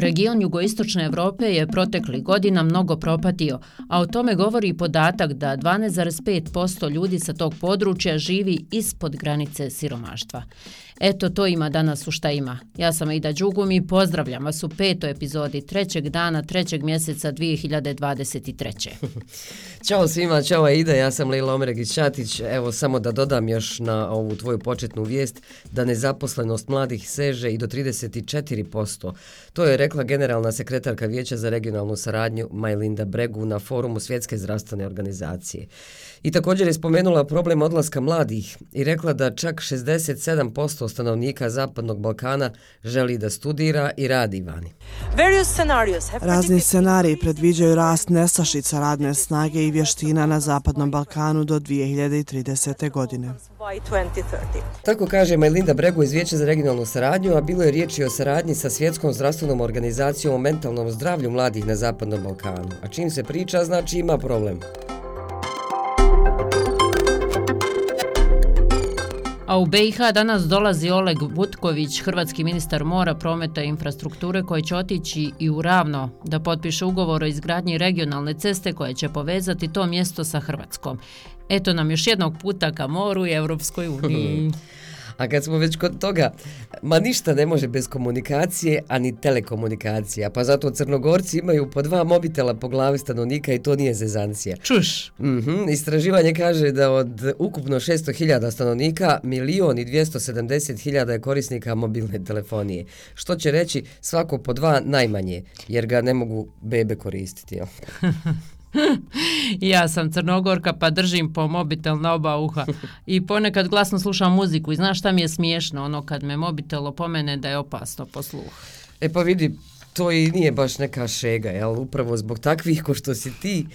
Region jugoistočne Evrope je protekli godina mnogo propatio, a o tome govori i podatak da 12,5% ljudi sa tog područja živi ispod granice siromaštva. Eto, to ima danas u šta ima. Ja sam Ida Đugum i pozdravljam vas u petoj epizodi trećeg dana, trećeg mjeseca 2023. Ćao svima, čao Ida, ja sam Lila Omregić-Čatić. Evo, samo da dodam još na ovu tvoju početnu vijest da nezaposlenost mladih seže i do 34%. To je rekla generalna sekretarka Vijeća za regionalnu saradnju Majlinda Bregu na forumu Svjetske zdravstvene organizacije. I također je spomenula problem odlaska mladih i rekla da čak 67% stanovnika Zapadnog Balkana želi da studira i radi vani. Razni scenariji predviđaju rast nestašica radne snage i vještina na Zapadnom Balkanu do 2030. godine. Tako kaže Majlinda Bregu iz Vijeća za regionalnu saradnju, a bilo je riječi o saradnji sa Svjetskom zdravstvenom organizacijom o mentalnom zdravlju mladih na Zapadnom Balkanu. A čim se priča, znači ima problem. A u BiH danas dolazi Oleg Butković, hrvatski ministar mora, prometa i infrastrukture, koji će otići i u Ravno da potpiše ugovor o izgradnji regionalne ceste koje će povezati to mjesto sa Hrvatskom. Eto nam još jednog puta ka moru i Evropskoj uniji. A kad smo već kod toga, ma ništa ne može bez komunikacije, ani telekomunikacija. Pa zato crnogorci imaju po dva mobitela po glavi stanovnika i to nije zezancija. Čuš! Mm -hmm. Istraživanje kaže da od ukupno 600.000 stanovnika, milion i 270.000 je korisnika mobilne telefonije. Što će reći svako po dva najmanje, jer ga ne mogu bebe koristiti. Jel? ja sam crnogorka pa držim po mobitel na oba uha i ponekad glasno slušam muziku i znaš šta mi je smiješno ono kad me mobitel opomene da je opasno po sluh. E pa vidi, to i nije baš neka šega, jel? Upravo zbog takvih ko što si ti,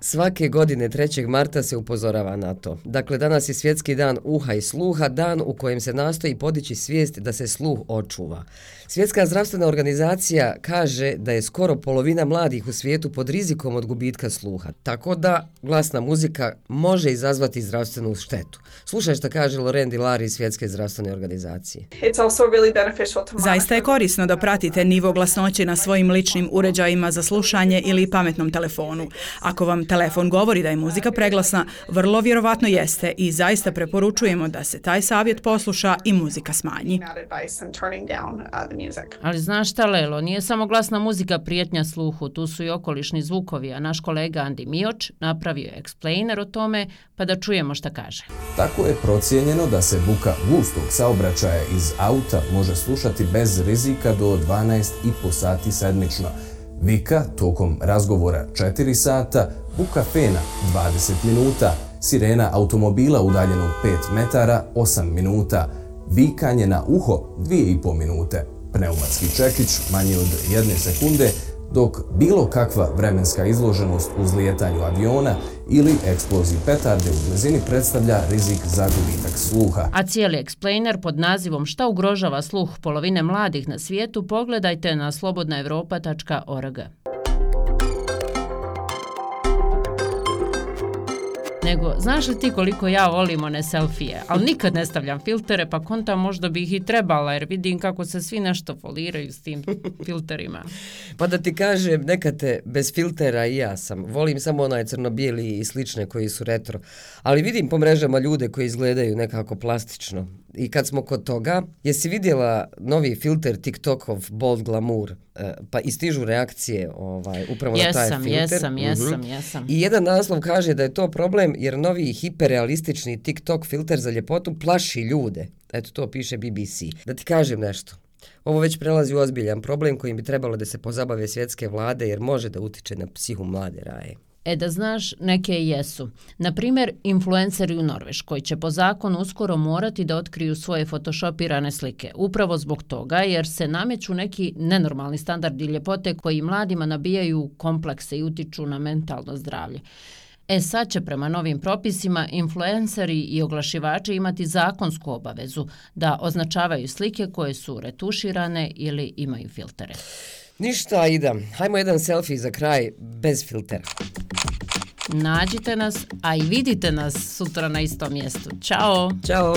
Svake godine 3. marta se upozorava na to. Dakle, danas je svjetski dan uha i sluha, dan u kojem se nastoji podići svijest da se sluh očuva. Svjetska zdravstvena organizacija kaže da je skoro polovina mladih u svijetu pod rizikom od gubitka sluha, tako da glasna muzika može izazvati zdravstvenu štetu. Slušaj što kaže Loren Dilari iz Svjetske zdravstvene organizacije. Zaista je korisno da pratite nivo glasnoće na svojim ličnim uređajima za slušanje ili pametnom telefonu. Ako vam telefon govori da je muzika preglasna, vrlo vjerovatno jeste i zaista preporučujemo da se taj savjet posluša i muzika smanji. Ali znaš šta, Lelo, nije samo glasna muzika prijetnja sluhu, tu su i okolišni zvukovi, a naš kolega Andi Mioč napravio je explainer o tome, pa da čujemo šta kaže. Tako je procijenjeno da se buka gustog saobraćaja iz auta može slušati bez rizika do 12,5 sati sedmično. Vika tokom razgovora 4 sata, buka fena 20 minuta, sirena automobila udaljenog 5 metara 8 minuta, vikanje na uho 2,5 minute, pneumatski čekić manje od 1 sekunde, dok bilo kakva vremenska izloženost uz lijetanju aviona ili eksploziji petarde u blizini predstavlja rizik za gubitak sluha. A cijeli explainer pod nazivom Šta ugrožava sluh polovine mladih na svijetu pogledajte na slobodnaevropa.org. nego znaš li ti koliko ja volim one selfije, ali nikad ne stavljam filtere, pa konta možda bi ih i trebala, jer vidim kako se svi nešto foliraju s tim filterima. Pa da ti kažem, neka te bez filtera i ja sam. Volim samo onaj crno-bijeli i slične koji su retro. Ali vidim po mrežama ljude koji izgledaju nekako plastično. I kad smo kod toga, jesi vidjela novi filter TikTokov Bold Glamour? E, pa istižu reakcije ovaj, upravo jesam, na taj filter. Jesam, jesam, uh jesam. I jedan naslov kaže da je to problem jer novi hiperrealistični TikTok filter za ljepotu plaši ljude. Eto, to piše BBC. Da ti kažem nešto. Ovo već prelazi u ozbiljan problem kojim bi trebalo da se pozabave svjetske vlade jer može da utiče na psihu mlade raje. E da znaš, neke jesu. Naprimjer, influenceri u Norveškoj će po zakonu uskoro morati da otkriju svoje photoshopirane slike. Upravo zbog toga jer se nameću neki nenormalni standardi ljepote koji mladima nabijaju komplekse i utiču na mentalno zdravlje. E sad će prema novim propisima influenceri i oglašivači imati zakonsku obavezu da označavaju slike koje su retuširane ili imaju filtere. Ništa, Ida. Hajmo jedan selfie za kraj, bez filtera. Nađite nas, a i vidite nas sutra na istom mjestu. Ćao! Ćao!